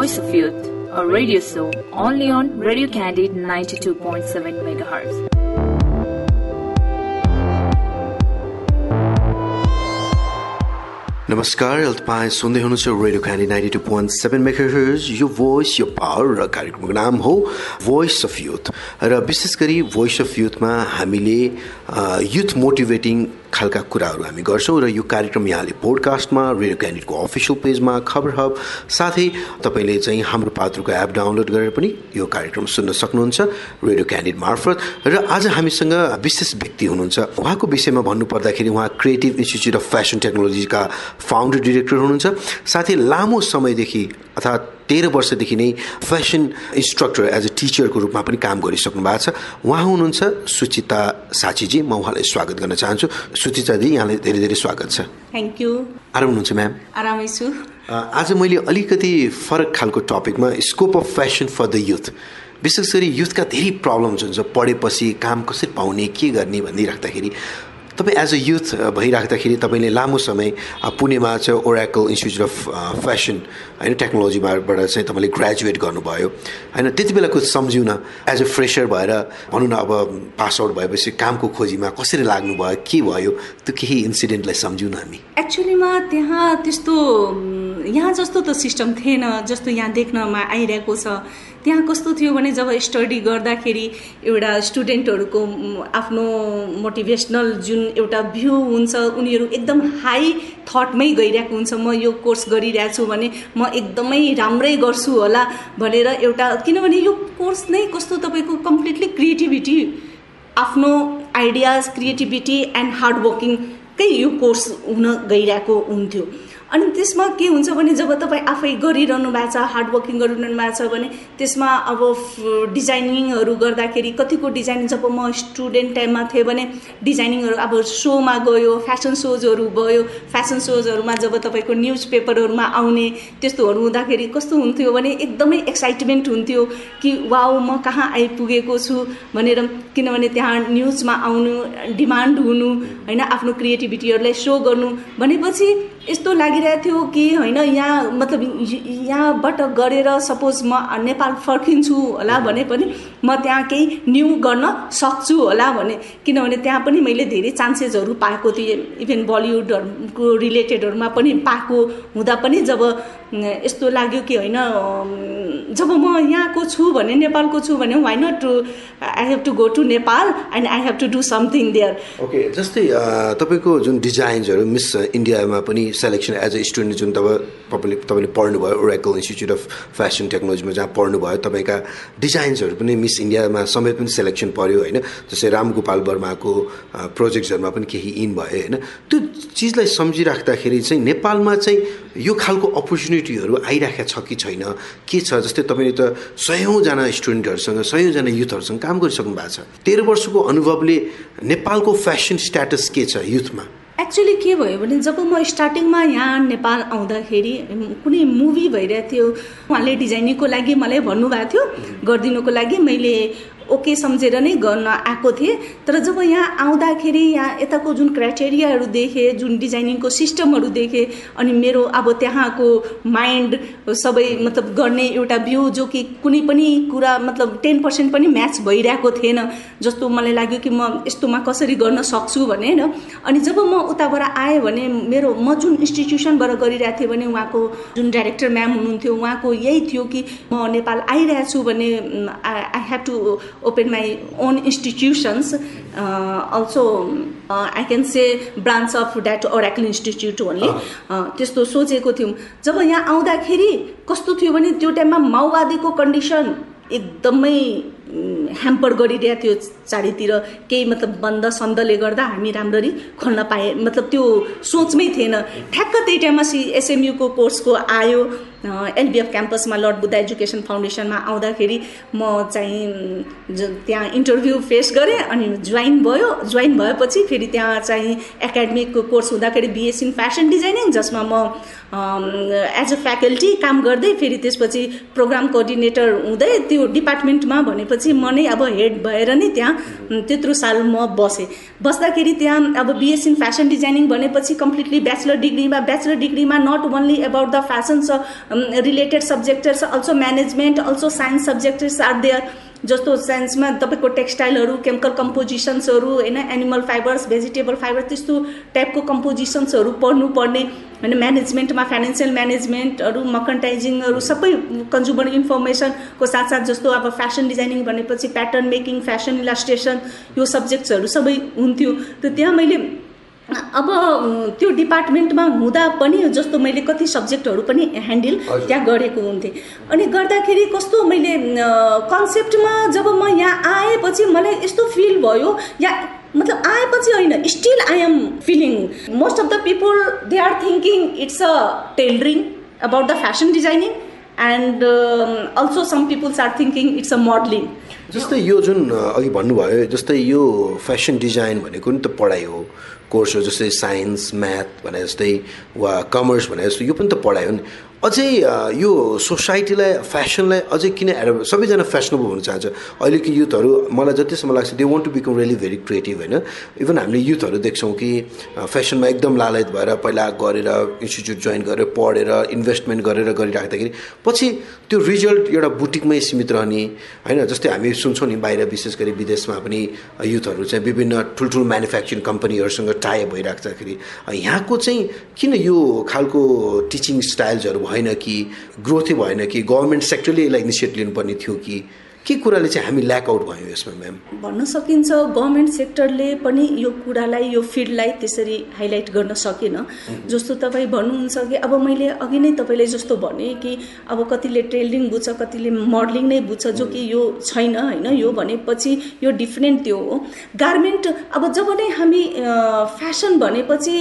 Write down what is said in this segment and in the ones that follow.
Voice of Youth, a radio show only on Radio Candid 92.7 MHz. नमस्कार तपाईँ सुन्दै हुनुहुन्छ radio Khani ninety two point seven makers यो voice यो power र कार्यक्रमको नाम हो भोइस अफ युथ र विशेष गरी भोइस अफ युथमा हामीले युथ मोटिभेटिङ खालका कुराहरू हामी गर्छौँ र यो कार्यक्रम यहाँले पोडकास्टमा रेडियो क्यान्डिडको अफिसियल पेजमा खबर हब साथै तपाईँले चाहिँ हाम्रो पात्रको एप डाउनलोड गरेर पनि यो कार्यक्रम सुन्न सक्नुहुन्छ रेडियो क्यान्डिड मार्फत। र आज हामीसँग विशेष व्यक्ति हुनुहुन्छ। उहाँको विषयमा भन्नुपर्दाखेरि उहाँ क्रिएटिभ इन्स्टिच्युट अफ फेसन टेक्नोलोजीका फाउन्डर डिरेक्टर हुनुहुन्छ। साथै लामो समयदेखि अर्थात् तेह्र वर्षदेखि नै फेसन इन्स्ट्रक्टर एज अ टिचरको रूपमा पनि काम गरिसक्नु भएको छ। उहाँ हुनुहुन्छ सुचिता साचीजी म उहाँलाई स्वागत गर्न चाहन्छु। सुचिताजी यहाँलाई धेरै धेरै स्वागत छ। थ्याङ्क यू आराम हुनुहुन्छ म्याम आरामै छु आज मैले अलिकति फरक खालको टपिकमा scope of fashion for the youth विशेष गरी युथका धेरै प्रब्लम्स हुन्छ। पढेपछि काम कसरी पाउने के गर्ने भनिराख्दाखेरि तपाईँ एज अ युथ भइराख्दाखेरि तपाईँले लामो समय पुणेमा चाहिँ ओराकल इन्स्टिच्युट अफ फेसन होइन टेक्नोलोजीबाट चाहिँ तपाईँले ग्रेजुएट गर्नुभयो। होइन त्यति बेलाको सम्झिउन एज अ फ्रेसर भएर भनौँ न अब पास आउट भएपछि कामको खोजीमा कसरी लाग्नुभयो के भयो त्यो केही इन्सिडेन्टलाई सम्झौँ हामी। एक्चुलीमा त्यहाँ त्यस्तो यहाँ जस्तो त सिस्टम थिएन जस्तो यहाँ देख्नमा आइरहेको छ। त्यहाँ कस्तो थियो भने जब स्टडी गर्दाखेरि एउटा स्टुडेन्टहरूको आफ्नो मोटिभेसनल जुन एउटा भ्यू हुन्छ उनीहरू एकदम हाई थटमै गइरहेको हुन्छ म यो कोर्स गरिरहेको छु भने म एकदमै राम्रै गर्छु होला भनेर एउटा किनभने यो कोर्स नै कस्तो तपाईँको कम्प्लिटली क्रिएटिभिटी आफ्नो आइडियाज क्रिएटिभिटी एन्ड हार्डवर्किङकै यो कोर्स हुन गइरहेको हुन्थ्यो। अनि त्यसमा के हुन्छ भने जब तपाईँ आफै गरिरहनु भएको छ हार्डवर्किङ गरिरहनु भएको छ भने त्यसमा अब डिजाइनिङहरू गर्दाखेरि कतिको डिजाइनिङ जब म स्टुडेन्ट टाइममा थिएँ भने डिजाइनिङहरू अब सोमा गयो फेसन सोजहरू भयो फेसन सोजहरूमा जब तपाईँको न्युज पेपरहरूमा आउने त्यस्तोहरू हुँदाखेरि कस्तो हुन्थ्यो भने एकदमै एक्साइटमेन्ट हुन्थ्यो कि वाउ म कहाँ आइपुगेको छु? भनेर किनभने त्यहाँ न्युजमा आउनु डिमान्ड हुनु होइन आफ्नो क्रिएटिभिटीहरूलाई सो गर्नु भनेपछि यस्तो लागिरहेको थियो कि होइन यहाँ मतलब यहाँबाट गरेर सपोज म नेपाल फर्किन्छु होला भने पनि म त्यहाँ केही न्यू गर्न सक्छु होला भने। किनभने त्यहाँ पनि मैले धेरै चान्सेसहरू पाएको थिएँ। इभन बलिउडहरूको रिलेटेडहरूमा पनि पाएको हुँदा पनि जब यस्तो लाग्यो कि होइन जब म यहाँको छु भने नेपालको छु भने why not to I have to go to Nepal and I have to do something there okay जस्तै तपाईँको जुन डिजाइन्सहरू मिस इन्डियामा पनि सेलेक्सन एज अ स्टुडेन्ट जुन तब तपाईँले तपाईँले पढ्नुभयो ओरेकल इन्स्टिच्युट अफ फेसन टेक्नोलोजीमा जहाँ पढ्नुभयो तपाईँका डिजाइन्सहरू पनि मिस इन्डियामा समेत पनि सेलेक्सन पऱ्यो होइन? जस्तै रामगोपाल वर्माको प्रोजेक्ट्सहरूमा पनि केही इन भयो होइन? त्यो चिजलाई सम्झिराख्दाखेरि चाहिँ नेपालमा चाहिँ यो खालको अपर्च्युनिटीहरू आइराखेको छ कि छैन? के छ? जस्तै तपाईँले त सयौँजना स्टुडेन्टहरूसँग सयौँजना युथहरूसँग काम गरिसक्नु भएको छ। तेह्र वर्षको अनुभवले नेपालको फेसन स्ट्याटस के छ युथमा? एक्चुली के भयो भने जब म स्टार्टिङमा यहाँ नेपाल आउँदाखेरि कुनै मुभी भइरहेको थियो उहाँले डिजाइनिङको लागि मलाई भन्नुभएको थियो गरिदिनुको लागि मैले ओके सम्झेर नै गर्न आएको थिएँ। तर जब यहाँ आउँदाखेरि यहाँ यताको जुन क्राइटेरियाहरू देखेँ जुन डिजाइनिङको सिस्टमहरू देखेँ अनि मेरो अब त्यहाँको माइन्ड सबै मतलब गर्ने एउटा भ्यू जो कि कुनै पनि कुरा मतलब टेन पर्सेन्ट पनि म्याच भइरहेको थिएन जस्तो मलाई लाग्यो कि म यस्तोमा कसरी गर्न सक्छु भने होइन अनि जब म उताबाट आएँ भने मेरो म जुन इन्स्टिट्युसनबाट गरिरहेको थिएँ भने उहाँको जुन डाइरेक्टर म्याम हुनुहुन्थ्यो उहाँको यही थियो कि म नेपाल आइरहेको छु भने I have to open my own institutions, uh, also uh, I can say branch of that Oracle Institute only. त्यस्तो सोचेको थियौँ जब यहाँ आउँदाखेरि कस्तो थियो भने त्यो टाइममा माओवादीको कन्डिसन एकदमै ह्याम्पर गरिरहेको थियो चारैतिर। केही मतलब बन्द सन्दले गर्दा हामी राम्ररी खोल्न पाए मतलब त्यो सोचमै थिएन। ठ्याक्क त्यही टाइममा सी एसएमयुको कोर्सको आयो। एलबिएफ क्याम्पसमा लर्ड बुद्ध एजुकेसन फाउन्डेसनमा आउँदाखेरि म चाहिँ त्यहाँ इन्टरभ्यू फेस गरेँ अनि जोइन भयो। जोइन भएपछि फेरि त्यहाँ चाहिँ एकाडेमिकको कोर्स हुँदाखेरि बिएससी इन फेसन डिजाइनिङ जसमा म एज अ फ्याकल्टी काम गर्दै फेरि त्यसपछि प्रोग्राम कोअर्डिनेटर हुँदै त्यो डिपार्टमेन्टमा भनेपछि म नै अब हेड भएर नै त्यहाँ त्यत्रो साल म बसेँ। बस्दाखेरि त्यहाँ अब बिएससी इन फेसन डिजाइनिङ भनेपछि कम्प्लिटली ब्याचलर डिग्रीमा bachelor डिग्रीमा not only about the fashion छ related subjects also management also science subjects are there जस्तो साइन्समा तपाईँको टेक्सटाइलहरू केमिकल कम्पोजिसन्सहरू होइन एनिमल फाइबर्स भेजिटेबल फाइबर त्यस्तो टाइपको कम्पोजिसन्सहरू पढ्नुपर्ने होइन म्यानेजमेन्टमा फाइनेन्सियल म्यानेजमेन्टहरू मकन्टाइजिङहरू सबै कन्ज्युमर इन्फर्मेसनको साथसाथ जस्तो अब फेसन डिजाइनिङ भनेपछि प्याटर्न मेकिङ फेसन इलास्ट्रेसन यो सब्जेक्ट्सहरू सबै हुन्थ्यो। त त्यहाँ मैले अब त्यो डिपार्टमेन्टमा हुँदा पनि जस्तो मैले कति सब्जेक्टहरू पनि ह्यान्डल त्यहाँ गरेको हुन्थेँ। अनि गर्दाखेरि कस्तो मैले कन्सेप्टमा जब म यहाँ आएपछि मलाई यस्तो फिल भयो या मतलब आएपछि होइन still I am feeling. Most of the people they are thinking it's a tailoring about the fashion designing and also some peoples are thinking it's a modelling. जस्तै यो जुन अघि भन्नुभयो जस्तै यो फेसन डिजाइन भनेको नि त पढाइ हो। कोर्स हो जस्तै साइन्स म्याथ भने जस्तै वा कमर्स भने जस्तो यो पनि त पढाइ हो नि। अझै यो सोसाइटीलाई फेसनलाई अझै किन एड सबैजना फेसनेबल हुन चाहन्छ। अहिलेको युथहरू मलाई जतिसम्म लाग्छ they want to become really very creative होइन? इभन हामीले युथहरू देख्छौँ कि फेसनमा एकदम लालयत भएर पहिला गरेर इन्स्टिच्युट जोइन गरेर पढेर इन्भेस्टमेन्ट गरेर गरिराख्दाखेरि पछि त्यो रिजल्ट एउटा बुटिकमै सीमित रहने होइन? जस्तै हामी सुन्छौँ नि बाहिर विशेष गरी विदेशमा पनि युथहरू चाहिँ विभिन्न ठुल्ठुलो म्यानुफ्याक्चरिङ कम्पनीहरूसँग टाइप भइराख्दाखेरि यहाँको चाहिँ किन यो खालको टिचिङ स्टाइल्सहरू भएन कि ग्रोथै भएन कि गभर्मेन्ट सेक्टरले यसलाई इनिसिएट लिनुपर्ने थियो कि? के कुराले चाहिँ हामी ल्याक आउट भयौँ यसमा म्याम भन्न सकिन्छ गभर्मेन्ट सेक्टरले पनि यो कुरालाई यो फिल्डलाई त्यसरी हाइलाइट गर्न सकेन। जस्तो तपाईँ भन्नुहुन्छ कि अब मैले अघि नै तपाईँले जस्तो भने कि अब कतिले टेलरिङ बुझ्छ कतिले मोडलिङ नै बुझ्छ जो कि यो छैन होइन? यो भनेपछि यो डिफ्रेन्ट त्यो हो। गार्मेन्ट अब जब नै हामी फेसन भनेपछि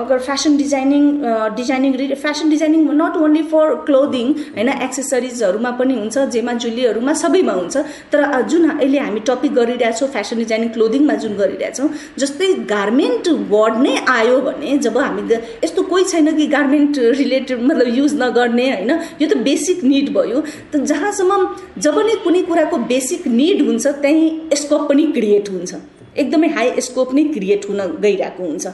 अगर fashion designing designing fashion designing not only for clothing होइन एक्सेसरिजहरूमा पनि हुन्छ जेमा जुलीहरूमा सबैमा हुन्छ। तर जुन अहिले हामी टपिक गरिरहेछौँ फेसन डिजाइनिङ क्लोदिङमा जुन गरिरहेछौँ जस्तै गार्मेन्ट वर्ड नै आयो भने जब हामी यस्तो कोही छैन कि गार्मेन्ट रिलेटेड मतलब युज नगर्ने होइन यो त बेसिक निड भयो। त जहाँसम्म जब नै कुनै कुराको बेसिक निड हुन्छ त्यहीँ स्कोप पनि क्रिएट हुन्छ। एकदमै हाई स्कोप नै क्रिएट हुन गइरहेको हुन्छ।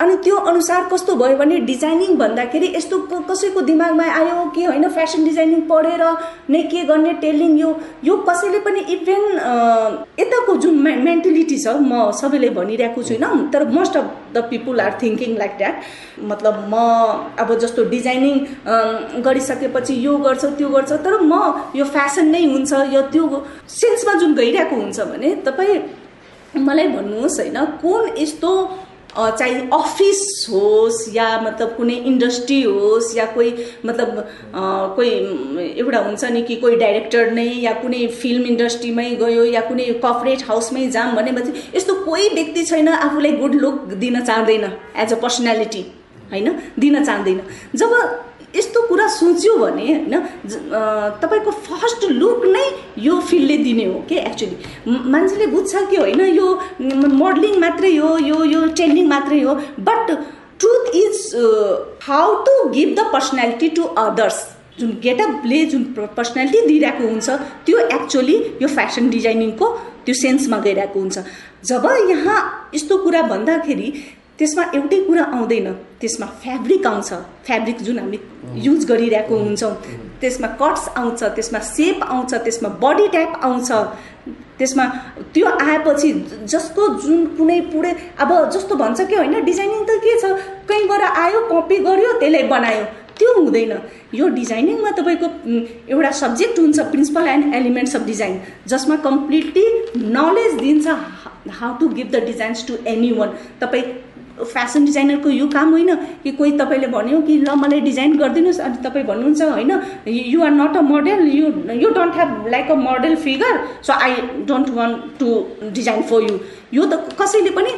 अनि त्यो अनुसार कस्तो भयो भने डिजाइनिङ भन्दाखेरि यस्तो कसैको दिमागमा आयो कि होइन फेसन डिजाइनिङ पढेर नै के गर्ने टेलिङ यो यो कसैले पनि इभेन यताको जुन मेन्टेलिटी छ म सबैले भनिरहेको छुइनँ तर most of the people are thinking like that मतलब म अब जस्तो डिजाइनिङ गरिसकेपछि यो गर्छ त्यो गर्छ तर म यो फेसन नै हुन्छ यो त्यो सेन्समा जुन गइरहेको हुन्छ भने तपाईँ मलाई भन्नुहोस् होइन कुन यस्तो चाहे अफिस होस् या मतलब कुनै इन्डस्ट्री होस् या कोही मतलब कोही एउटा हुन्छ नि कि कोही डाइरेक्टर नै या कुनै फिल्म इन्डस्ट्रीमै गयो या कुनै कर्पोरेट हाउसमै जाम भनेपछि यस्तो कोही व्यक्ति छैन आफूलाई गुड लुक दिन चाहँदैन एज अ पर्सनालिटी होइन? दिन चाहँदैन। जब यस्तो कुरा सोच्यो भने होइन तपाईँको फर्स्ट लुक नै यो फिल्डले दिने हो कि एक्चुली मान्छेले बुझ्छ कि होइन यो मोडलिङ मात्रै हो यो यो ट्रेन्डिङ मात्रै हो but truth is how to give the personality to others जुन गेटअपले जुन पर्सनालिटी दिइरहेको हुन्छ त्यो एक्चुली यो फेसन डिजाइनिङको त्यो सेन्समा गइरहेको हुन्छ। जब यहाँ यस्तो कुरा भन्दाखेरि त्यसमा एउटै कुरा आउँदैन। त्यसमा फेब्रिक आउँछ। फेब्रिक जुन हामी युज गरिरहेको हुन्छौँ। त्यसमा कट्स आउँछ त्यसमा सेप आउँछ त्यसमा बडी टाइप आउँछ। त्यसमा त्यो आएपछि जसको जुन कुनै पुरै अब जस्तो भन्छ कि होइन डिजाइनिङ त के छ? कहीँबाट आयो कपी गर्यो त्यसलाई बनायो। त्यो हुँदैन। यो डिजाइनिङमा तपाईँको एउटा सब्जेक्ट हुन्छ principle and elements of design जसमा कम्प्लिटली नलेज दिन्छ how to give the designs to anyone तपाईँ फेसन डिजाइनरको यो काम होइन कि कोही तपाईँले भन्यो कि ल मलाई डिजाइन गरिदिनुहोस् अनि तपाईँ भन्नुहुन्छ होइन you are not a model you you don't have like a model figure so I don't want to design for you यो त कसैले पनि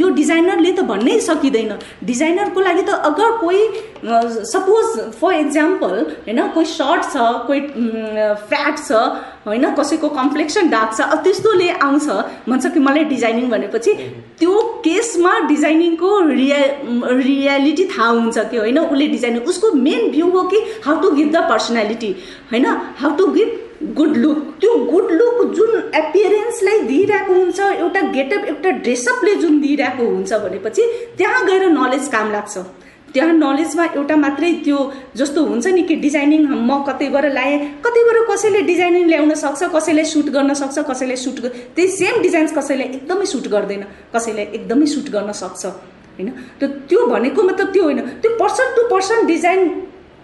यो डिजाइनरले त भन्नै सकिँदैन। डिजाइनरको लागि त अगर कोही सपोज फर इक्जाम्पल होइन कोही सर्ट छ कोही फ्याट छ होइन कसैको कम्प्लेक्सन डार्क छ त्यस्तोले आउँछ। भन्छ कि मलाई डिजाइनिङ भनेपछि त्यो केसमा डिजाइनिङको रिया रियालिटी थाहा हुन्छ कि होइन उसले डिजाइनिङ उसको मेन भ्यू हो कि how to give the personality होइन? How to give good look त्यो गुड लुक जुन एपियरेन्सलाई दिइरहेको हुन्छ एउटा गेटअप एउटा ड्रेसअपले जुन दिइरहेको हुन्छ भनेपछि त्यहाँ गएर नलेज काम लाग्छ। त्यहाँ नलेजमा एउटा मात्रै त्यो जस्तो हुन्छ नि कि डिजाइनिङ म कतैबाट लाएँ कतैबाट कसैले डिजाइनिङ ल्याउन सक्छ कसैले सुट गर्न सक्छ कसैले सुट त्यही सेम डिजाइन्स कसैले एकदमै सुट गर्दैन कसैले एकदमै सुट गर्न सक्छ होइन? त त्यो भनेको मतलब त्यो होइन। त्यो पर्सन टु पर्सन डिजाइन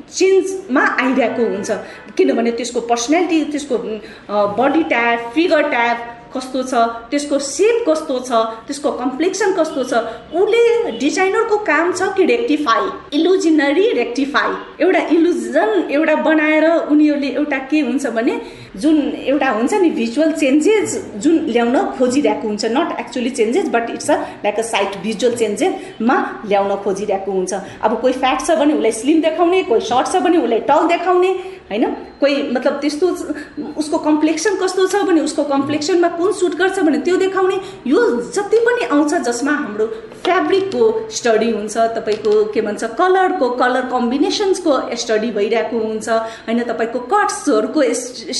चेन्जमा आइरहेको हुन्छ। किनभने त्यसको पर्सनालिटी त्यसको बडी ट्याप फिगर ट्याप कस्तो छ त्यसको सेप कस्तो छ त्यसको कम्प्लेक्सन कस्तो छ उसले डिजाइनरको काम छ कि रेक्टिफाई इलुजिनरी रेक्टिफाई एउटा इलुजन एउटा बनाएर उनीहरूले एउटा के हुन्छ भने जुन एउटा हुन्छ नि भिजुअल चेन्जेस जुन ल्याउन खोजिरहेको हुन्छ not actually changes but it's a like a sight visual चेन्जेसमा ल्याउन खोजिरहेको हुन्छ। अब कोही फ्याट छ भने उसलाई स्लिम देखाउने कोही सर्ट छ भने उसलाई टल देखाउने होइन? कोही मतलब त्यस्तो उसको कम्प्लेक्सन कस्तो छ भने उसको कम्प्लेक्सनमा कुन सुट गर्छ भने त्यो देखाउने? यो जति पनि आउँछ जसमा हाम्रो फेब्रिकको स्टडी हुन्छ तपाईँको के भन्छ कलरको कलर कम्बिनेसन्सको स्टडी भइरहेको हुन्छ होइन तपाईँको कट्सहरूको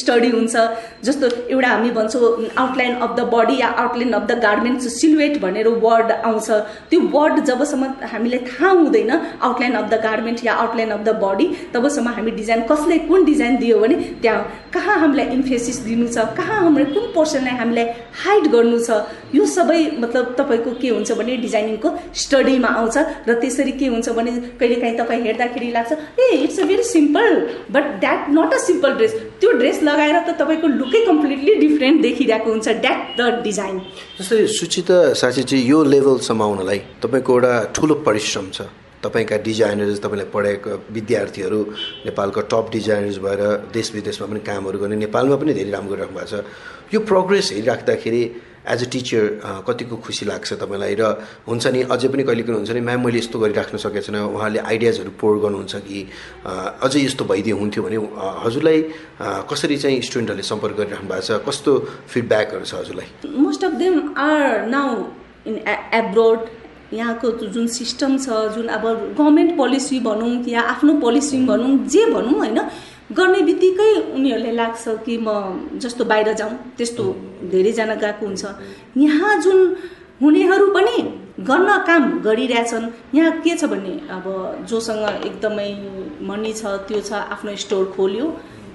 स्टडी हुन्छ जस्तो एउटा हामी भन्छौँ outline of the body yeah outline of the garment silhouette भनेर वर्ड आउँछ। त्यो वर्ड जबसम्म हामीलाई थाहा हुँदैन आउटलाइन अफ द गार्मेन्ट या आउटलाइन अफ द बडी तबसम्म हामी डिजाइन कसले कुन डिजाइन दियो भने त्यहाँ कहाँ हामीलाई इन्फेसिस दिनु छ कहाँ हाम्रो कुन पोर्सनलाई हामीलाई हाइड गर्नु छ। यो सबै मतलब तपाईँको के हुन्छ भने डिजाइनिङको स्टडीमा आउँछ र त्यसरी के हुन्छ भने कहिलेकाहीँ तपाईँ हेर्दाखेरि लाग्छ ए it's a very simple but that not a simple dress त्यो ड्रेस लगाएर त तपाईँको लुकै कम्प्लिटली डिफ्रेन्ट देखिरहेको हुन्छ द्याट द डिजाइन जस्तै सुचिता साँच्ची चाहिँ यो लेभलसम्म आउनलाई तपाईँको एउटा ठुलो परिश्रम छ। तपाईँका डिजाइनर्स तपाईँलाई पढाएको विद्यार्थीहरू नेपालको टप डिजाइनर्स भएर देश विदेशमा पनि कामहरू गर्ने नेपालमा पनि धेरै राम्रो गरिराख्नु भएको छ। यो प्रोग्रेस हेरिराख्दाखेरि एज अ टिचर कतिको खुसी लाग्छ तपाईँलाई र हुन्छ नि अझै पनि कहिले कहिले हुन्छ नि म्याम मैले यस्तो गरिराख्न सकेको छैन। उहाँले आइडियाजहरू पोर गर्नुहुन्छ कि? अझै यस्तो भइदियो हुन्थ्यो भने हजुरलाई कसरी चाहिँ स्टुडेन्टहरूले सम्पर्क गरिराख्नु भएको छ? कस्तो फिडब्याकहरू छ हजुरलाई? Most of them are now in abroad यहाँको जुन सिस्टम छ जुन अब गभर्मेन्ट पोलिसी भनौँ या आफ्नो पोलिसी भनौँ जे भनौँ होइन गर्ने बित्तिकै उनीहरूले लाग्छ कि म जस्तो बाहिर जाउँ त्यस्तो धेरैजना गएको हुन्छ। यहाँ जुन हुनेहरू पनि गर्न काम गरिरहेछन् यहाँ के छ भने अब जोसँग एकदमै मनी छ त्यो छ आफ्नो स्टोर खोल्यो।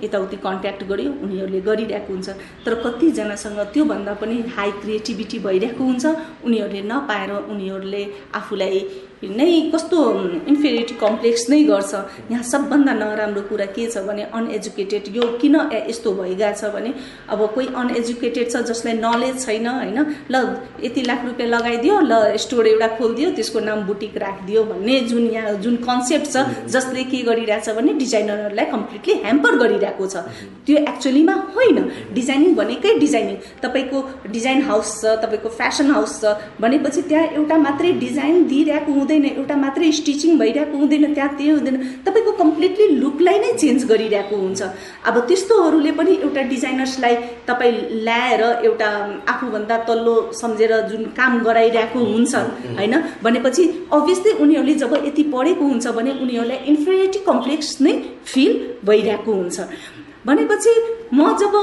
यताउति कन्ट्याक्ट गर्यो उनीहरूले गरिरहेको हुन्छ। तर कतिजनासँग त्योभन्दा पनि हाई क्रिएटिभिटी भइरहेको हुन्छ। उनीहरूले नपाएर उनीहरूले आफूलाई नै कस्तो इन्फेरिटी कम्प्लेक्स नै गर्छ। यहाँ सबभन्दा नराम्रो कुरा के छ भने अनएजुकेटेड यो किन यस्तो भइगएको छ भने अब कोही अनएजुकेटेड छ जसलाई नलेज छैन होइन ल यति लाख रुपियाँ लगाइदियो ल स्टोर एउटा खोलिदियो त्यसको नाम बुटिक राखिदियो भन्ने जुन यहाँ जुन कन्सेप्ट छ जसले के गरिरहेछ भने डिजाइनरहरूलाई कम्प्लिटली ह्याम्पर गरिरहेको छ। त्यो एक्चुअलीमा होइन। डिजाइनिङ भनेकै डिजाइनिङ तपाईँको डिजाइन हाउस छ तपाईँको फेसन हाउस छ भनेपछि त्यहाँ एउटा मात्रै डिजाइन दिइरहेको हुँदैन हुँदैन एउटा मात्रै स्टिचिङ भइरहेको हुँदैन त्यहाँ त्यो हुँदैन। तपाईँको कम्प्लिटली लुकलाई नै चेन्ज गरिरहेको हुन्छ। अब त्यस्तोहरूले पनि एउटा डिजाइनर्सलाई तपाईँ ल्याएर एउटा आफूभन्दा तल्लो सम्झेर जुन काम गराइरहेको हुन्छ होइन? भनेपछि अभियसली उनीहरूले जब यति पढेको हुन्छ भने उनीहरूलाई इन्फेरिटी कम्प्लेक्स नै फिल भइरहेको हुन्छ। भनेपछि म जब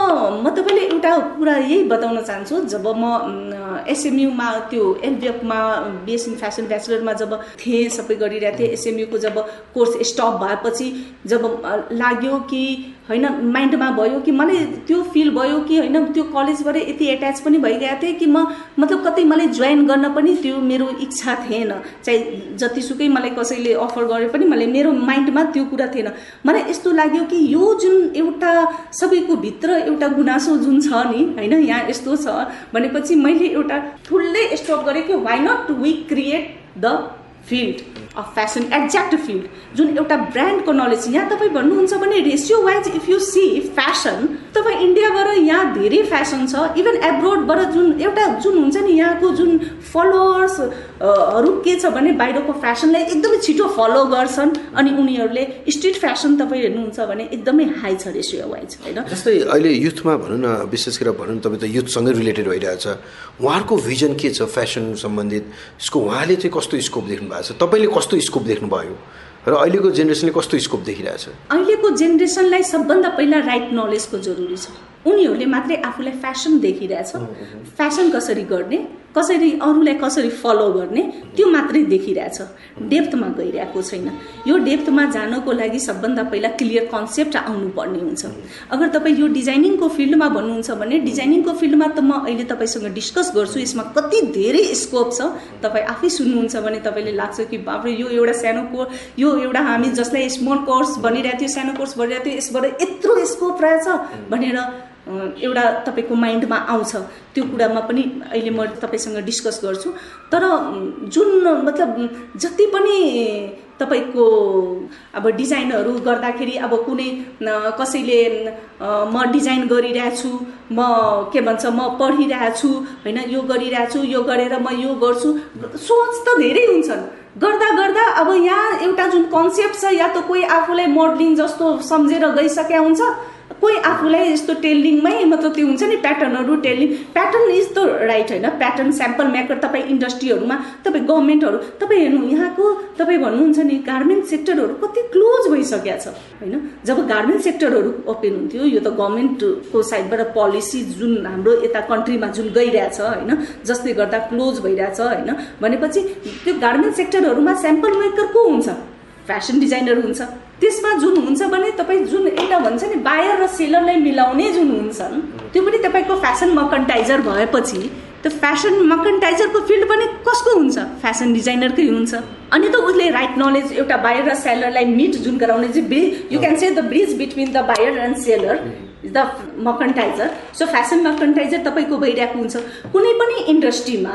म तपाईँले एउटा कुरा यही बताउन चाहन्छु जब म एसएमयुमा त्यो एलबिएफमा बिएस इन फेसन ब्याचलरमा जब थिएँ सबै गरिरहेको थिएँ एसएमयुको जब कोर्स स्टप भएपछि जब लाग्यो कि होइन माइन्डमा भयो कि मलाई त्यो फिल भयो कि होइन त्यो कलेजबाट यति एट्याच पनि भइगएको थिएँ कि म मतलब कतै मलाई जोइन गर्न पनि त्यो मेरो इच्छा थिएन। चाहे जतिसुकै मलाई कसैले अफर गरे पनि मलाई मेरो माइन्डमा त्यो कुरा थिएन। मलाई यस्तो लाग्यो कि यो जुन एउटा सबैको भित्र एउटा गुनासो जुन छ नि होइन यहाँ यस्तो छ भनेपछि मैले एउटा ठुलै स्टप गरेँ कि why not we create the field of fashion exact field जुन एउटा ब्रान्डको नलेज यहाँ तपाईँ भन्नुहुन्छ भने ratio wise if you see fashion तपाईँ इन्डियाबाट यहाँ धेरै फेसन छ. इभन एब्रोडबाट जुन एउटा जुन हुन्छ नि यहाँको जुन फलोवर्सहरू के छ भने बाहिरको फेसनलाई एकदमै छिटो फलो गर्छन् अनि उनीहरूले स्ट्रिट फेसन तपाईँ हेर्नुहुन्छ भने एकदमै हाई छ रेसियो वाइज होइन? जस्तै अहिले युथमा भनौँ न विशेष गरेर भनौँ न तपाईँ त युथसँगै रिलेटेड भइरहेछ। उहाँहरूको भिजन के छ फेसन सम्बन्धित? यसको उहाँले चाहिँ कस्तो स्कोप देख्नु भएको छ? तपाईँले कस्तो स्कोप देख्नुभयो र अहिलेको जेनेरेसनले कस्तो स्कोप देखिरहेछ? अहिलेको जेनेरेसनलाई सबभन्दा पहिला राइट नलेजको जरुरी छ। उनीहरूले मात्रै आफूलाई फेसन देखिरहेछ। फेसन कसरी गर्ने? कसरी अरूलाई कसरी फलो गर्ने त्यो मात्रै देखिरहेछ। डेप्थमा गइरहेको छैन। यो डेप्थमा जानको लागि सबभन्दा पहिला क्लियर कन्सेप्ट आउनुपर्ने हुन्छ। अगर तपाईँ यो डिजाइनिङको फिल्डमा भन्नुहुन्छ भने डिजाइनिङको फिल्डमा त म अहिले तपाईँसँग डिस्कस गर्छु। यसमा कति धेरै स्कोप छ। तपाईँ आफै सुन्नुहुन्छ भने तपाईँले लाग्छ कि बाफ्रे यो एउटा सानो कोर्स यो एउटा हामी जसलाई स्मल कोर्स भनिरहेको थियो सानो कोर्स भनिरहेको थियो यसबाट यत्रो स्कोप रहेछ भनेर एउटा तपाईँको माइन्डमा आउँछ। त्यो कुरामा पनि अहिले म तपाईँसँग डिस्कस गर्छु। तर जुन मतलब जति पनि तपाईँको अब डिजाइनहरू गर्दाखेरि अब कुनै कसैले म डिजाइन गरिरहेछु म के भन्छ म पढिरहेछु होइन यो गरिरहेछु यो गरेर म यो गर्छु सोच त धेरै हुन्छन्। गर्दा गर्दा अब यहाँ एउटा जुन कन्सेप्ट छ या त कोही आफूलाई मोडलिङ जस्तो सम्झेर गइसकेका हुन्छ कोही आफूलाई यस्तो टेलिङमै मतलब त्यो हुन्छ नि प्याटर्नहरू telling pattern is the right होइन। प्याटर्न स्याम्पल मेकर तपाईँ इन्डस्ट्रीहरूमा तपाईँ गभर्मेन्टहरू तपाईँ हेर्नु यहाँको तपाईँ भन्नुहुन्छ नि गार्मेन्ट सेक्टरहरू कति क्लोज भइसकेको छ होइन? जब गार्मेन्ट सेक्टरहरू ओपन हुन्थ्यो यो त गभर्मेन्टको साइडबाट पोलिसी जुन हाम्रो यता कन्ट्रीमा जुन गइरहेछ होइन? जसले गर्दा क्लोज भइरहेछ होइन? भनेपछि त्यो गार्मेन्ट सेक्टरहरूमा स्याम्पल मेकर को हुन्छ? फेसन डिजाइनर हुन्छ। त्यसमा जुन हुन्छ भने तपाईँ जुन एउटा भन्छ नि बायर र सेलरलाई मिलाउने जुन हुन्छन् त्यो पनि तपाईँको फेसन मकन्टाइजर भएपछि त्यो फेसन मकन्टाइजरको फिल्ड पनि कसको हुन्छ? फेसन डिजाइनरकै हुन्छ। अनि त उसले राइट नलेज एउटा बायर र सेलरलाई मिट जुन गराउने चाहिँ bridge you can say the bridge between the buyer and seller the merchandiser so fashion merchandiser तपाईँको भइरहेको हुन्छ। कुनै पनि इन्डस्ट्रीमा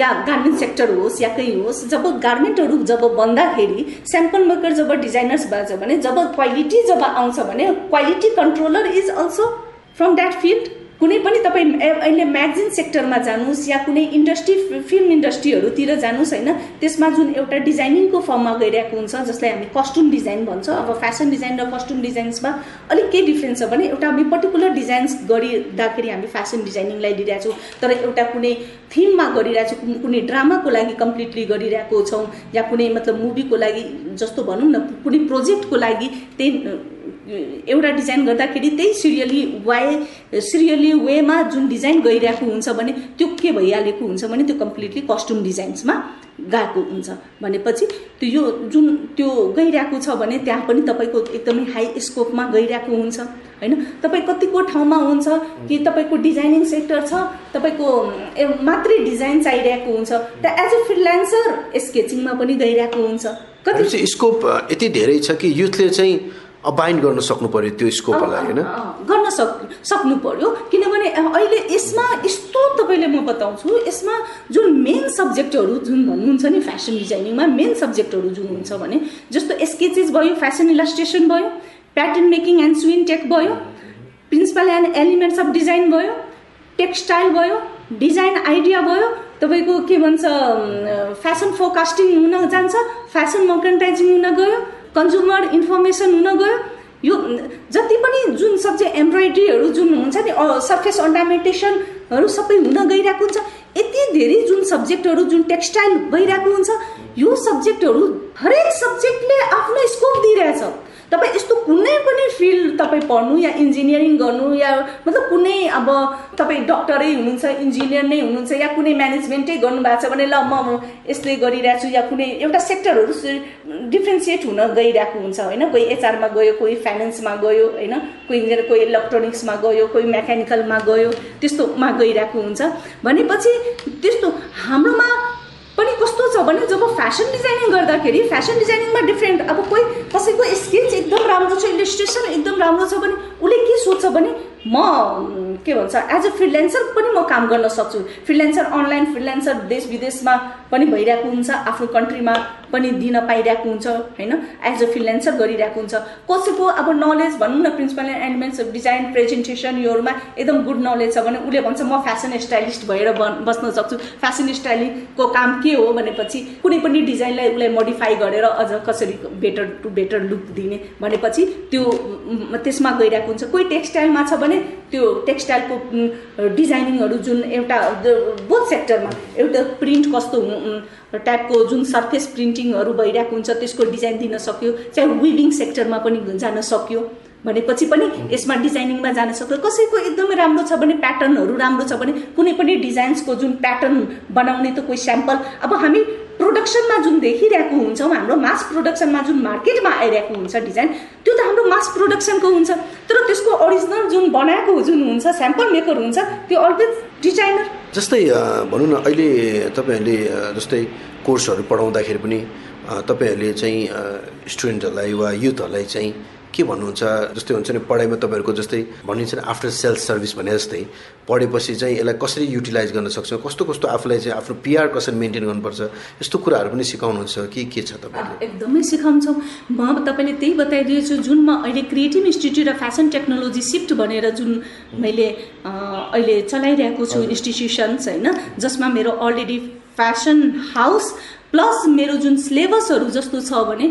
या गार्मेन्ट सेक्टर होस् या कहीँ होस् जब गार्मेन्टहरू जब बन्दाखेरि स्याम्पल मेकर जब डिजाइनर्स बाँच्छ भने जब क्वालिटी जब आउँछ भने quality controller is also from that field कुनै पनि तपाईँ अहिले म्यागजिन सेक्टरमा जानुहोस् या कुनै इन्डस्ट्री फिल्म इन्डस्ट्रीहरूतिर जानुहोस् होइन त्यसमा जुन एउटा डिजाइनिङको फर्ममा गइरहेको हुन्छ जसलाई हामी कस्ट्युम डिजाइन भन्छ अब फेसन डिजाइन र कस्ट्युम डिजाइन्समा अलिक के डिफ्रेन्स छ भने एउटा हामी पर्टिकुलर डिजाइन्स गरिँदाखेरि हामी फेसन डिजाइनिङलाई लिइरहेको छौँ तर एउटा कुनै थिममा गरिरहेको छौँ कुनै ड्रामाको लागि कम्प्लिटली गरिरहेको छौँ या कुनै मतलब मुभीको लागि जस्तो भनौँ न कुनै प्रोजेक्टको लागि त्यही एउटा डिजाइन गर्दाखेरि त्यही सिरियली वाइ सिरियली वेमा जुन डिजाइन गइरहेको हुन्छ भने त्यो के भइहालेको हुन्छ भने त्यो कम्प्लिटली कस्ट्युम डिजाइन्समा गएको हुन्छ भनेपछि त्यो यो जुन त्यो गइरहेको छ भने त्यहाँ पनि तपाईँको एकदमै हाई स्कोपमा गइरहेको हुन्छ होइन? तपाईँ कतिको ठाउँमा हुन्छ कि तपाईँको डिजाइनिङ सेक्टर छ तपाईँको मात्रै डिजाइन चाहिरहेको हुन्छ त एज अ फ्रिलान्सर स्केचिङमा पनि गइरहेको हुन्छ। कति स्कोप यति धेरै छ कि युथले चाहिँ अबाइन्ड गर्न सक्नु पर्यो त्यो स्कोपलाई होइन? गर्न सक् सक्नु पर्यो। किनभने अहिले यसमा यस्तो तपाईँले म बताउँछु यसमा जुन मेन सब्जेक्टहरू जुन भन्नुहुन्छ नि फेसन डिजाइनिङमा मेन सब्जेक्टहरू जुन हुन्छ भने जस्तो स्केचेस भयो फेसन इलास्ट्रेसन भयो pattern making and sewing tech भयो principle and elements of design भयो टेक्सटाइल भयो डिजाइन आइडिया भयो तपाईँको के भन्छ फेसन फोकास्टिङ हुन जान्छ फेसन मर्कन्टाइजिङ हुन गयो कन्ज्युमर इन्फर्मेसन हुन गयो यो जति पनि जुन सब्जेक्ट एम्ब्रोइड्रीहरू जुन हुन्छ नि सर्फेस अर्नामेन्टेसनहरू सबै हुन गइरहेको हुन्छ। यति धेरै जुन सब्जेक्टहरू जुन टेक्सटाइल भइरहेको हुन्छ यो सब्जेक्टहरू हरेक सब्जेक्टले आफ्नो स्कोप दिइरहेछ। तपाईँ यस्तो कुनै पनि फिल्ड तपाईँ पढ्नु या इन्जिनियरिङ गर्नु या मतलब कुनै अब तपाईँ डक्टरै हुनुहुन्छ इन्जिनियर नै हुनुहुन्छ या कुनै म्यानेजमेन्टै गर्नुभएको छ भने ल म यसले गरिरहेको छु या कुनै एउटा सेक्टरहरू डिफ्रेन्सिएट हुन गइरहेको हुन्छ होइन? कोही एचआरमा गयो कोही फाइनेन्समा गयो होइन? कोही इन्जिनियर कोही इलेक्ट्रोनिक्समा गयो कोही मेकानिकलमा गयो त्यस्तोमा गइरहेको हुन्छ। भनेपछि त्यस्तो हाम्रोमा पनि कस्तो छ भने जब फेसन डिजाइनिङ गर्दाखेरि फेसन डिजाइनिङमा डिफ्रेन्ट अब कोही कसैको स्किल्स एकदम राम्रो छ इलिस्ट्रेसन एकदम राम्रो छ भने उसले सोध्छ भने म के भन्छ एज अ फ्रिलेन्सर पनि म काम गर्न सक्छु। फ्रिलेन्सर अनलाइन फ्रिलेन्सर देश विदेशमा पनि भइरहेको हुन्छ आफ्नो कन्ट्रीमा पनि दिन पाइरहेको हुन्छ होइन? एज अ फ्रिलेन्सर गरिरहेको हुन्छ। कसैको अब नलेज भनौँ न principle and of design presentation योहरूमा एकदम गुड नलेज छ भने उसले भन्छ म फेसन स्टाइलिस्ट भएर बस्न सक्छु। फेसन स्टाइलिङको काम के हो? भनेपछि कुनै पनि डिजाइनलाई उसलाई मोडिफाई गरेर अझ कसरी बेटर टु बेटर लुक दिने भनेपछि त्यो त्यसमा गइरहेको हुन्छ। कोही टेक्सटाइलमा छ भने त्यो टेक्सटाइलको डिजाइनिङहरू जुन एउटा बोथ सेक्टरमा एउटा प्रिन्ट कस्तो टाइपको जुन सर्फेस प्रिन्टिङहरू भइरहेको हुन्छ त्यसको डिजाइन दिन सक्यो चाहे विभिङ सेक्टरमा पनि जान सक्यो। भनेपछि पनि यसमा डिजाइनिङमा जान सक्छ कसैको एकदमै राम्रो छ भने प्याटर्नहरू राम्रो छ भने कुनै पनि डिजाइन्सको जुन प्याटर्न बनाउने त कोही स्याम्पल अब हामी प्रोडक्सनमा जुन देखिरहेको हुन्छौँ हाम्रो मास प्रोडक्सनमा जुन मार्केटमा आइरहेको हुन्छ डिजाइन त्यो त हाम्रो मास प्रोडक्सनको हुन्छ। तर त्यसको अरिजिनल जुन बनाएको जुन हुन्छ स्याम्पल मेकर हुन्छ त्यो अलवेज डिजाइनर जस्तै भनौँ न अहिले तपाईँहरूले जस्तै कोर्सहरू पढाउँदाखेरि पनि तपाईँहरूले चाहिँ स्टुडेन्टहरूलाई वा युथहरूलाई चाहिँ के भन्नुहुन्छ? जस्तै हुन्छ नि पढाइमा तपाईँहरूको जस्तै भनिन्छ नि आफ्टर सेल्फ सर्भिस भने जस्तै पढेपछि चाहिँ यसलाई कसरी युटिलाइज गर्न सक्छौँ? कस्तो कस्तो आफूलाई चाहिँ आफ्नो पिआर कसरी मेन्टेन गर्नुपर्छ? यस्तो कुराहरू पनि सिकाउनुहुन्छ कि के छ तपाईँले एकदमै सिकाउँछौँ। म तपाईँले त्यही बताइदिएछु जुन म अहिले creative institute of fashion technology CIFT भनेर जुन मैले अहिले चलाइरहेको छु इन्स्टिट्युसन्स होइन जसमा मेरो अलरेडी फेसन हाउस प्लस मेरो जुन सिलेबसहरू जस्तो छ भने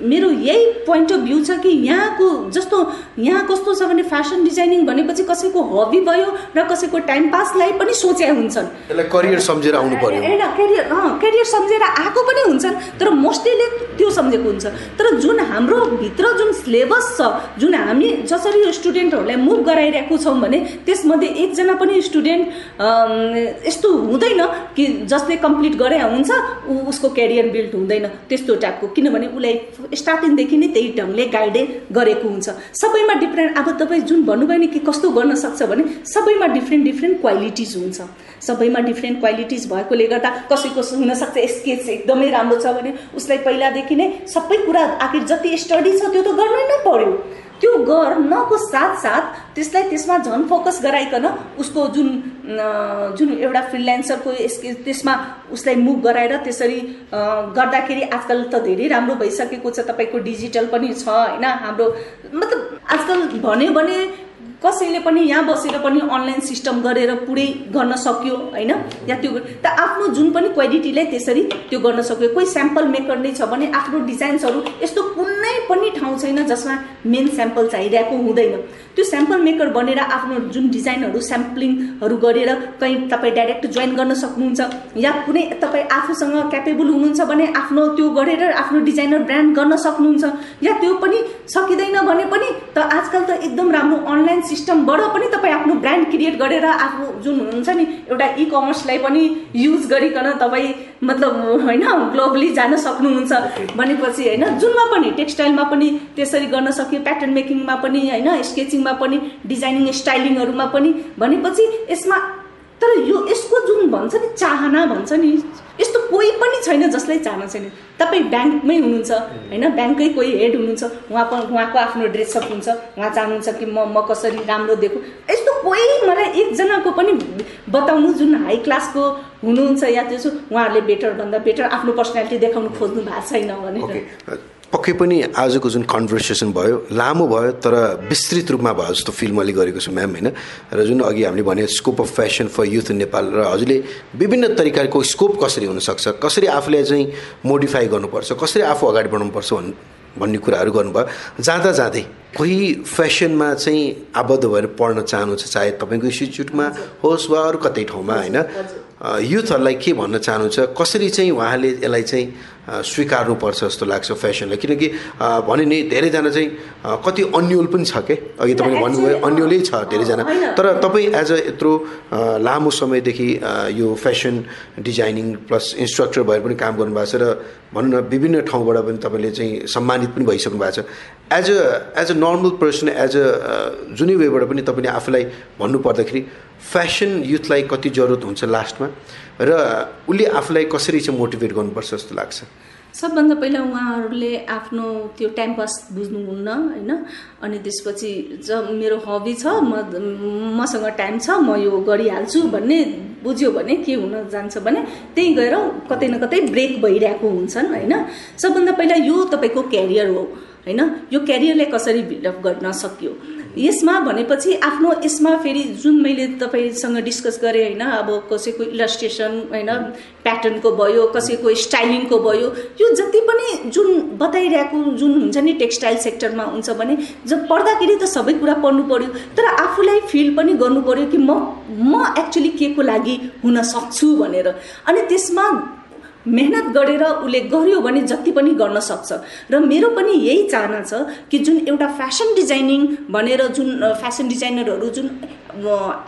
मेरो यही पोइन्ट अफ भ्यू छ कि यहाँको जस्तो यहाँ कस्तो छ भने फेसन डिजाइनिङ भनेपछि कसैको हबी भयो र कसैको टाइम पासलाई पनि सोचे हुन्छन्। करियर सम्झेर आउनु पर्यो। होइन करियर करियर सम्झेर आएको पनि हुन्छन् तर मोस्टलीले त्यो सम्झेको हुन्छ। तर जुन हाम्रो भित्र जुन सिलेबस छ जुन हामी जसरी स्टुडेन्टहरूलाई मुभ गराइरहेको छौँ भने त्यसमध्ये एकजना पनि स्टुडेन्ट यस्तो हुँदैन कि जसले कम्प्लिट गरे हुन्छ उसको क्यारियर बिल्ड हुँदैन त्यस्तो टाइपको किनभने उसलाई स्टार्टिङदेखि नै त्यही ढङ्गले गाइडै गरेको हुन्छ। सबैमा डिफ्रेन्ट अब तपाईँ जुन भन्नुभयो नि कि कस्तो गर्न सक्छ भने सबैमा डिफ्रेन्ट डिफ्रेन्ट क्वालिटिज हुन्छ। सबैमा डिफ्रेन्ट क्वालिटिज भएकोले गर्दा कसैको हुनसक्छ स्केच एकदमै राम्रो छ भने उसलाई पहिलादेखि नै सबै कुरा आखिर जति स्टडी छ त्यो त गर्नै नै पर्यो। त्यो गर्नको साथ त्यसलाई त्यसमा झन् फोकस गराइकन उसको जुन जुन एउटा फ्रिल्यान्सरको त्यसमा उसलाई मुभ गराएर त्यसरी गर्दाखेरि आजकल त धेरै राम्रो भइसकेको छ तपाईँको डिजिटल पनि छ होइन? हाम्रो मतलब आजकल भन्यो भने कसैले पनि यहाँ बसेर पनि अनलाइन सिस्टम गरेर पुरै गर्न सक्यो होइन? या त्यो त आफ्नो जुन पनि क्वालिटीलाई त्यसरी त्यो गर्न सक्यो। कोही स्याम्पल मेकर नै छ भने आफ्नो डिजाइन्सहरू यस्तो कुनै पनि ठाउँ छैन जसमा मेन स्याम्पल चाहिरहेको हुँदैन। त्यो स्याम्पल मेकर बनेर आफ्नो जुन डिजाइनहरू स्याम्पलिङहरू गरेर कहीँ तपाईँ डाइरेक्ट जोइन गर्न सक्नुहुन्छ या कुनै तपाईँ आफूसँग क्यापेबल हुनुहुन्छ भने आफ्नो त्यो गरेर आफ्नो डिजाइनर ब्रान्ड गर्न सक्नुहुन्छ या त्यो पनि सकिँदैन भने पनि त आजकल त एकदम राम्रो अनलाइन सिस्टमबाट पनि तपाईँ आफ्नो ब्रान्ड क्रिएट गरेर आफू जुन हुनुहुन्छ नि एउटा इ कमर्सलाई पनि युज गरिकन तपाईँ मतलब होइन ग्लोबली जान सक्नुहुन्छ। भनेपछि होइन जुनमा पनि टेक्सटाइलमा पनि त्यसरी गर्न सक्यो प्याटर्न मेकिङमा पनि होइन स्केचिङमा पनि डिजाइनिङ स्टाइलिङहरूमा पनि। भनेपछि यसमा तर यो यसको जुन भन्छ नि चाहना भन्छ नि यस्तो कोही पनि छैन जसलाई चाहना छैन। तपाईँ ब्याङ्कमै हुनुहुन्छ। होइन? ब्याङ्ककै कोही हेड हुनुहुन्छ। उहाँ उहाँको आफ्नो ड्रेसअप हुन्छ उहाँ चाहनुहुन्छ कि म म कसरी राम्रो देखु यस्तो कोही मलाई एकजनाको पनि बताउनु जुन हाई क्लासको हुनुहुन्छ या त्यसो उहाँहरूले बेटर भन्दा बेटर आफ्नो पर्सनालिटी देखाउनु खोज्नु भएको छैन भनेर। पक्कै पनि आजको जुन कन्भर्सेसन भयो लामो भयो तर विस्तृत रूपमा भयो जस्तो फिल मैले गरेको छु म्याम होइन? र जुन अघि हामीले भने scope of fashion for youth in Nepal र हजुरले विभिन्न तरिकाको स्कोप कसरी हुनसक्छ कसरी आफूलाई चाहिँ मोडिफाई गर्नुपर्छ कसरी आफू अगाडि बढाउनुपर्छ भन् भन्ने कुराहरू गर्नुभयो। जाँदा जाँदै कोही फेसनमा चाहिँ आबद्ध भएर पढ्न चाहनुहुन्छ चाहे तपाईँको इन्स्टिच्युटमा होस् वा अरू कतै ठाउँमा होइन? युथहरूलाई के भन्न चाहनुहुन्छ कसरी चाहिँ उहाँले यसलाई चाहिँ स्वीकार्नुपर्छ जस्तो लाग्छ फेसनलाई। किनकि भने नि धेरैजना चाहिँ कति अन्यल पनि छ क्या अघि तपाईँले भन्नुभयो अन्यलै छ धेरैजना। तर तपाईँ एज अ यत्रो लामो समयदेखि यो फेसन डिजाइनिङ प्लस इन्स्ट्रक्टर भएर पनि काम गर्नुभएको छ र भनौँ न विभिन्न ठाउँबाट पनि तपाईँले चाहिँ सम्मानित पनि भइसक्नु भएको छ। As a as a normal person as a जुनै वेबाट पनि तपाईँले आफूलाई भन्नुपर्दाखेरि फेसन युथलाई कति जरुरत हुन्छ लास्टमा? र उसले आफूलाई कसरी चाहिँ मोटिभेट गर्नुपर्छ जस्तो लाग्छ? सबभन्दा पहिला उहाँहरूले आफ्नो त्यो टाइम पास बुझ्नुहुन्न होइन? अनि त्यसपछि जब मेरो हबी छ म मसँग टाइम छ म यो गरिहाल्छु भन्ने बुझ्यो भने के हुन जान्छ भने त्यहीँ गएर कतै न कतै ब्रेक भइरहेको हुन्छन् होइन? सबभन्दा पहिला यो तपाईँको क्यारियर हो। होइन? यो क्यारियरलाई कसरी बिल्डअप गर्न सक्यो? यसमा भनेपछि आफ्नो यसमा फेरि जुन मैले तपाईँसँग डिस्कस गरेँ होइन अब कसैको इलस्ट्रेसन होइन प्याटर्नको भयो कसैको स्टाइलिङको भयो यो जति पनि जुन बताइरहेको जुन हुन्छ नि टेक्सटाइल सेक्टरमा हुन्छ भने जब पढ्दाखेरि त सबै कुरा पढ्नु पऱ्यो तर आफूलाई फिल पनि गर्नु पऱ्यो कि म म एक्चुली के को लागि हुन सक्छु भनेर। अनि त्यसमा मेहनत गरेर उसले गर्यो भने जति पनि गर्न सक्छ। र मेरो पनि यही चाहना छ कि जुन एउटा फेसन डिजाइनिङ भनेर जुन फेसन डिजाइनरहरू जुन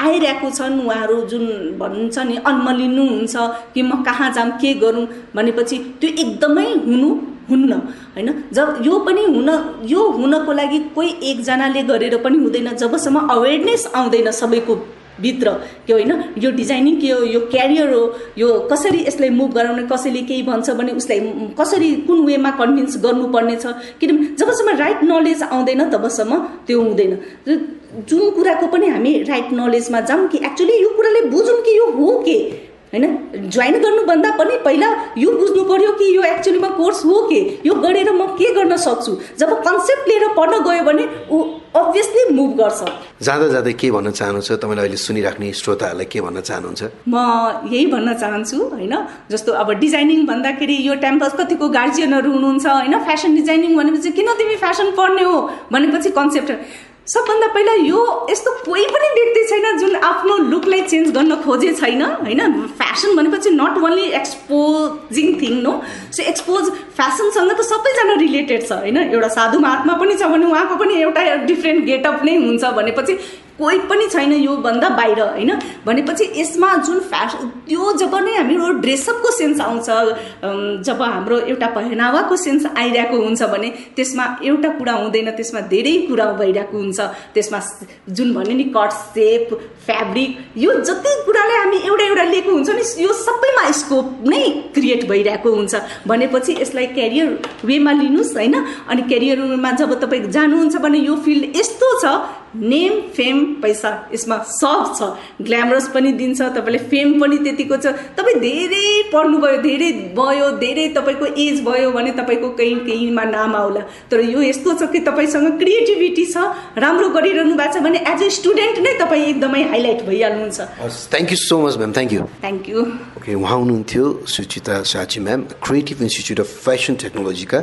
आइरहेको छन् उहाँहरू जुन भन्छ नि अन्मलिनुहुन्छ कि म कहाँ जाऊँ के गरौँ भनेपछि त्यो एकदमै हुनु हुन्न होइन? जब यो पनि हुन यो हुनको लागि कोही एकजनाले गरेर पनि हुँदैन जबसम्म अवेरनेस आउँदैन सबैको भित्र। के होइन? यो डिजाइनिङ के हो? यो क्यारियर हो। यो कसरी यसलाई मुभ गराउने कसैले केही भन्छ भने उसलाई कसरी कुन वेमा कन्भिन्स गर्नुपर्ने छ किनभने जबसम्म राइट नलेज आउँदैन तबसम्म त्यो हुँदैन। जुन कुराको पनि हामी राइट नलेजमा जाउँ कि एक्चुली यो कुराले बुझौँ कि यो हो के? होइन? जोइन गर्नुभन्दा पनि पहिला यो बुझ्नु पर्यो कि यो एक्चुलीमा कोर्स हो के? यो गरेर म के गर्न सक्छु? जब कन्सेप्ट लिएर पढ्न गयो भने ऊ अभियसली मुभ गर्छ। जाँदा जाँदै के भन्न चाहनुहुन्छ? तपाईँले अहिले सुनिराख्ने श्रोताहरूलाई के भन्न चाहनुहुन्छ? म यही भन्न चाहन्छु होइन? जस्तो अब डिजाइनिङ भन्दाखेरि यो टाइमपास कतिको गार्जियनहरू हुनुहुन्छ होइन? फेसन डिजाइनिङ भनेपछि किन तिमी फेसन पढ्ने हो? भनेपछि कन्सेप्ट सबभन्दा पहिला यो यस्तो कोही पनि व्यक्ति छैन जुन आफ्नो लुकलाई चेन्ज गर्न खोजे छैन होइन? फेसन भनेपछि not only exposing thing no so expose फेसनसँग त सबैजना रिलेटेड छ होइन? एउटा साधु महात्मा पनि छ भने उहाँको पनि एउटा डिफ्रेन्ट गेटअप नै हुन्छ भनेपछि कोही पनि छैन योभन्दा बाहिर होइन? भनेपछि यसमा जुन फ्यासन त्यो जब नै हाम्रो ड्रेसअपको सेन्स आउँछ जब हाम्रो एउटा पहनावाको सेन्स आइरहेको हुन्छ भने त्यसमा एउटा कुरा हुँदैन त्यसमा धेरै कुरा भइरहेको हुन्छ। त्यसमा जुन भन्यो नि कट सेप फेब्रिक यो जति कुराले हामी एउटा एउटा लिएको हुन्छ नि यो सबैमा स्कोप नै क्रिएट भइरहेको हुन्छ। भनेपछि यसलाई क्यारियर वेमा लिनुहोस् होइन? अनि क्यारियरमा जब तपाईँ जानुहुन्छ भने यो फिल्ड यस्तो छ नेम फेम पैसा यसमा सब छ। ग्ल्यामरस पनि दिन्छ तपाईँले फेम पनि त्यतिको छ। तपाईँ धेरै पढ्नुभयो धेरै भयो धेरै तपाईँको एज भयो भने तपाईँको कहीँ कहीँमा नाम आउला। तर यो यस्तो छ कि तपाईँसँग क्रिएटिभिटी छ राम्रो गरिरहनु भएको छ भने एज अ स्टुडेन्ट नै तपाईँ एकदमै highlight भइहाल्नुहुन्छ। Thank you so much ma'am thank you thank you okay उहाँ हुनुहुन्थ्यो Suchita Sachi ma'am creative institute of fashion टेक्नोलोजीका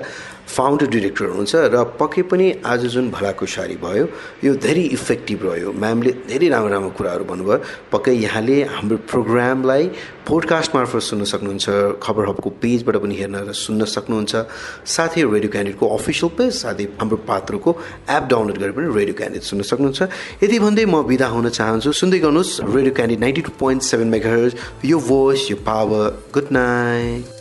founder director हुनुहुन्छ र पक्कै पनि आज जुन भलाकुसारी भयो यो धेरै इफेक्टिभ रह्यो। म्यामले धेरै राम्रो राम्रो कुराहरू भन्नुभयो। पक्कै यहाँले हाम्रो प्रोग्रामलाई पोडकास्ट मार्फत सुन्न सक्नुहुन्छ खबर हबको पेजबाट पनि हेर्न र सुन्न सक्नुहुन्छ। साथै रेडियो क्यान्डिडेटको अफिसियल पेज साथै हाम्रो पात्रको एप डाउनलोड गरेर पनि रेडियो क्यान्डिडेट सुन्न सक्नुहुन्छ। यति भन्दै म विदा हुन चाहन्छु। सुन्दै गर्नुहोस् radio candidate ninety two point seven mega यो भोइस यो पावर गुड नाइट